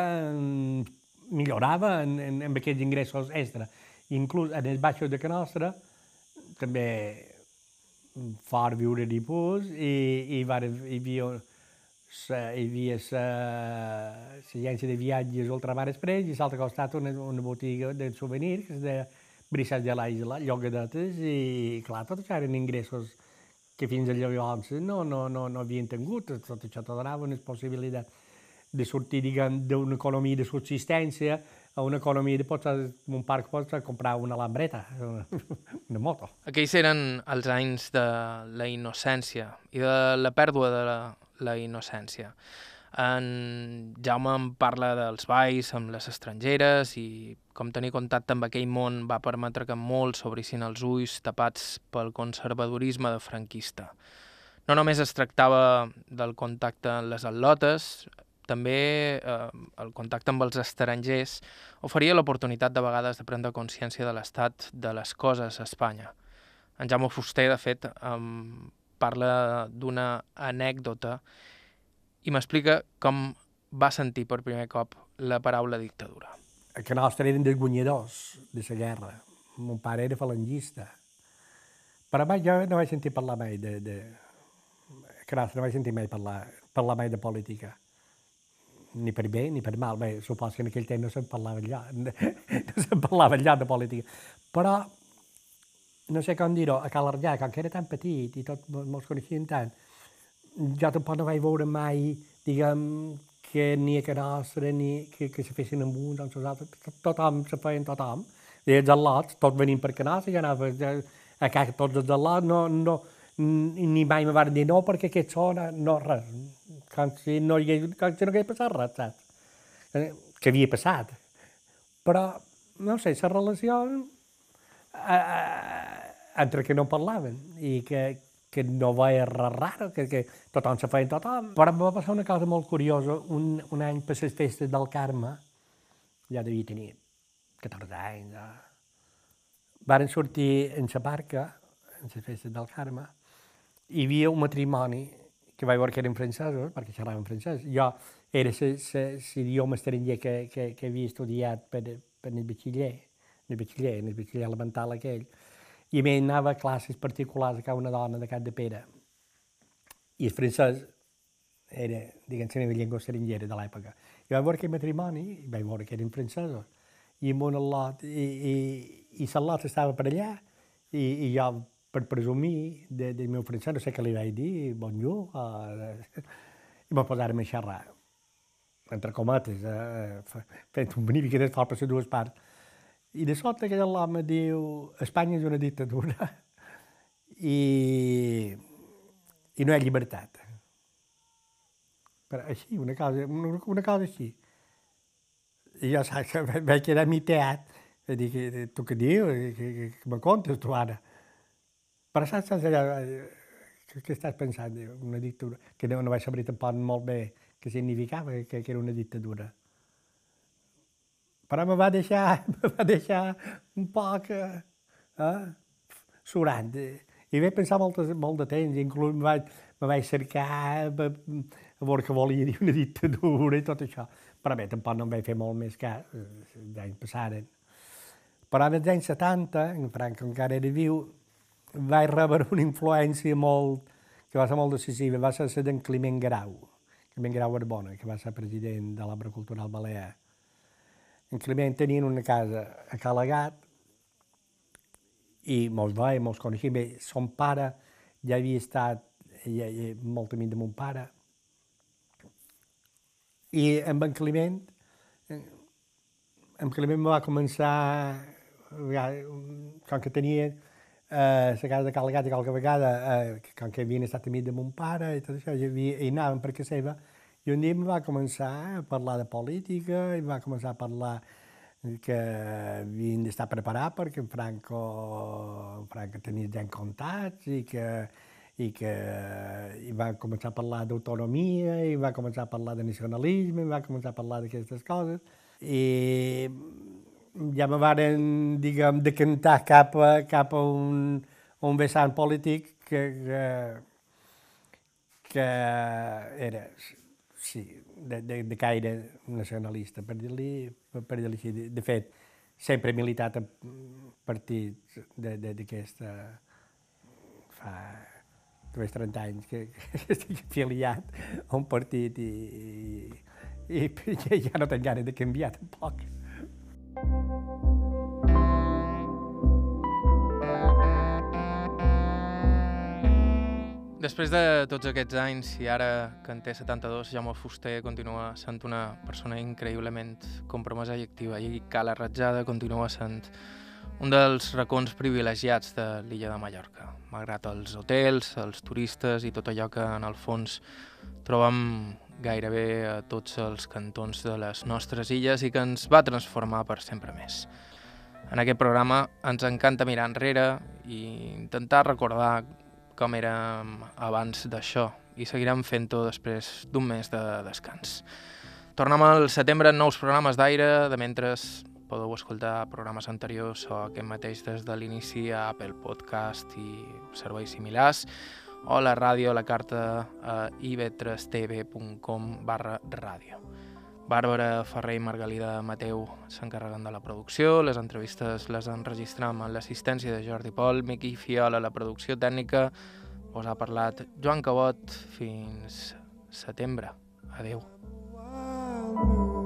millorava en, en, en aquests ingressos extra. Inclús en els baixos de casa nostra també fort viure de pus i, i va, hi havia sa, hi havia l'agència de viatges Ultramar Express i s'altre costat una, una botiga de souvenirs que es deia Brissats de l'Aisla, llogadetes i clar, tot això eren ingressos que fins llavors no, no, no, no havien tingut, tot això te donava una possibilitat de sortir, diguem, d'una economia de subsistència a una economia de pots, un parc pots comprar una lambreta, una, una moto. Aquells eren els anys de la innocència i de la pèrdua de la, la innocència. En Jaume em parla dels balls amb les estrangeres i com tenir contacte amb aquell món va permetre que molts s'obrissin els ulls tapats pel conservadorisme de franquista. No només es tractava del contacte amb les atlotes, també eh, el contacte amb els estrangers oferia l'oportunitat de vegades de prendre consciència de l'estat de les coses a Espanya. En Jaume Fuster, de fet, em parla d'una anècdota i m'explica com va sentir per primer cop la paraula dictadura. A que nostre eren desguanyadors de la guerra. Mon pare era falangista. Però mai jo no vaig sentir parlar mai de... de... A nostre no vaig sentir mai parlar, parlar mai de política. Ni per bé ni per mal. Bé, supos que en aquell temps no se'n parlava allà. No se'n parlava allà de política. Però, no sé com dir-ho, a Cal Arllà, com que era tan petit i tots mos coneixien tant, jo tampoc no vaig veure mai, diguem, que ni a casa nostra ni que, que se fessin amb uns amb els altres, tothom se feien tothom. I els al·lots, tots venint per casa nostra, jo anava a casa tots els al·lots, no, no, ni mai me van dir no perquè aquests són, no res, com si no hi, com si no hagués passat res, saps? Eh, que havia passat. Però, no sé, la relació eh, eh, entre que no parlaven i que, que no veia res raro, que, que tothom se feia tothom. Però em va passar una cosa molt curiosa. Un, un any per les festes del Carme, ja devia tenir 14 anys, ja. varen sortir en la barca, en les festes del Carme, hi havia un matrimoni que vaig veure que eren francesos, perquè xerraven francès. Jo era l'idioma estranger que, que, que havia estudiat per, per el batxiller, el batxiller, el batxiller elemental aquell, i a mi anava a classes particulars a una dona de Cap de Pere. I el francès era, diguem, la meva llengua estrangera de l'època. I vaig veure aquell matrimoni, i vaig veure que eren francesos, i amb un al·lot, i, i, i l'al·lot estava per allà, i, i jo, per presumir de, del meu francès, no sé què li vaig dir, bonjour, uh, i me posàrem a xerrar, entre cometes, eh, fent un bonific d'esforç per les dues parts. I de sobte aquell home diu Espanya és una dictadura i, i no hi ha llibertat. Però així, una cosa, una, cosa així. I jo saps que vaig quedar miteat. Vaig dir, que, tu què dius? Que, que, que me contes tu ara? Però saps, saps allò, què, què estàs pensant? Una dictadura. Que no, no vaig saber tampoc molt bé què significava que, que era una dictadura però me va deixar, me va deixar un poc eh, eh surant. I vaig pensar molt, molt de temps, inclús me vaig, me vaig cercar a, veure que volia dir una dictadura i tot això. Però bé, tampoc no em vaig fer molt més cas, els anys passaren. Però en els anys 70, en Franco encara era viu, vaig rebre una influència molt, que va ser molt decisiva, va ser la d'en Climent Grau, Climent Grau Arbona, que va ser president de l'Obra Cultural Balear en Climent tenien una casa a Calagat i mos veia, mos coneixia bé. Son pare ja havia estat ja, ja, molt amic de mon pare I amb en Climent, eh, en Climent va començar, ja, com que tenia eh, casa de Cal Gat i qualque vegada, eh, com que havien estat amics de mon pare i tot això, i, havia, i anàvem per casa seva, i un dia va començar a parlar de política, i va començar a parlar que havien d'estar preparats perquè en Franco, en Franco tenia ja en contacts i que, i que i va començar a parlar d'autonomia, i va començar a parlar de nacionalisme, i va començar a parlar d'aquestes coses. I ja me varen, diguem, decantar cap a, cap a un, un vessant polític que, que, que era, sí, de, de, de caire nacionalista, per dir-li per dir així. De, de fet, sempre he militat en partits d'aquesta... fa més 30 anys que, que estic afiliat a un partit i, i, i ja no tinc ganes de canviar tampoc. Després de tots aquests anys i ara que en té 72, Jaume Fuster continua sent una persona increïblement compromesa i activa i Cala Ratjada continua sent un dels racons privilegiats de l'illa de Mallorca. Malgrat els hotels, els turistes i tot allò que en el fons trobem gairebé a tots els cantons de les nostres illes i que ens va transformar per sempre més. En aquest programa ens encanta mirar enrere i intentar recordar com érem abans d'això i seguirem fent-ho després d'un mes de descans. Tornem al setembre amb nous programes d'aire, de mentre podeu escoltar programes anteriors o aquest mateix des de l'inici a Apple Podcast i serveis similars o la ràdio, la carta a ib3tv.com barra ràdio. Bàrbara Ferrer i Margalida Mateu s'encarreguen de la producció, les entrevistes les enregistram amb l'assistència de Jordi Pol, Miqui Fiola, la producció tècnica, us ha parlat Joan Cabot fins setembre. Adeu. Wow.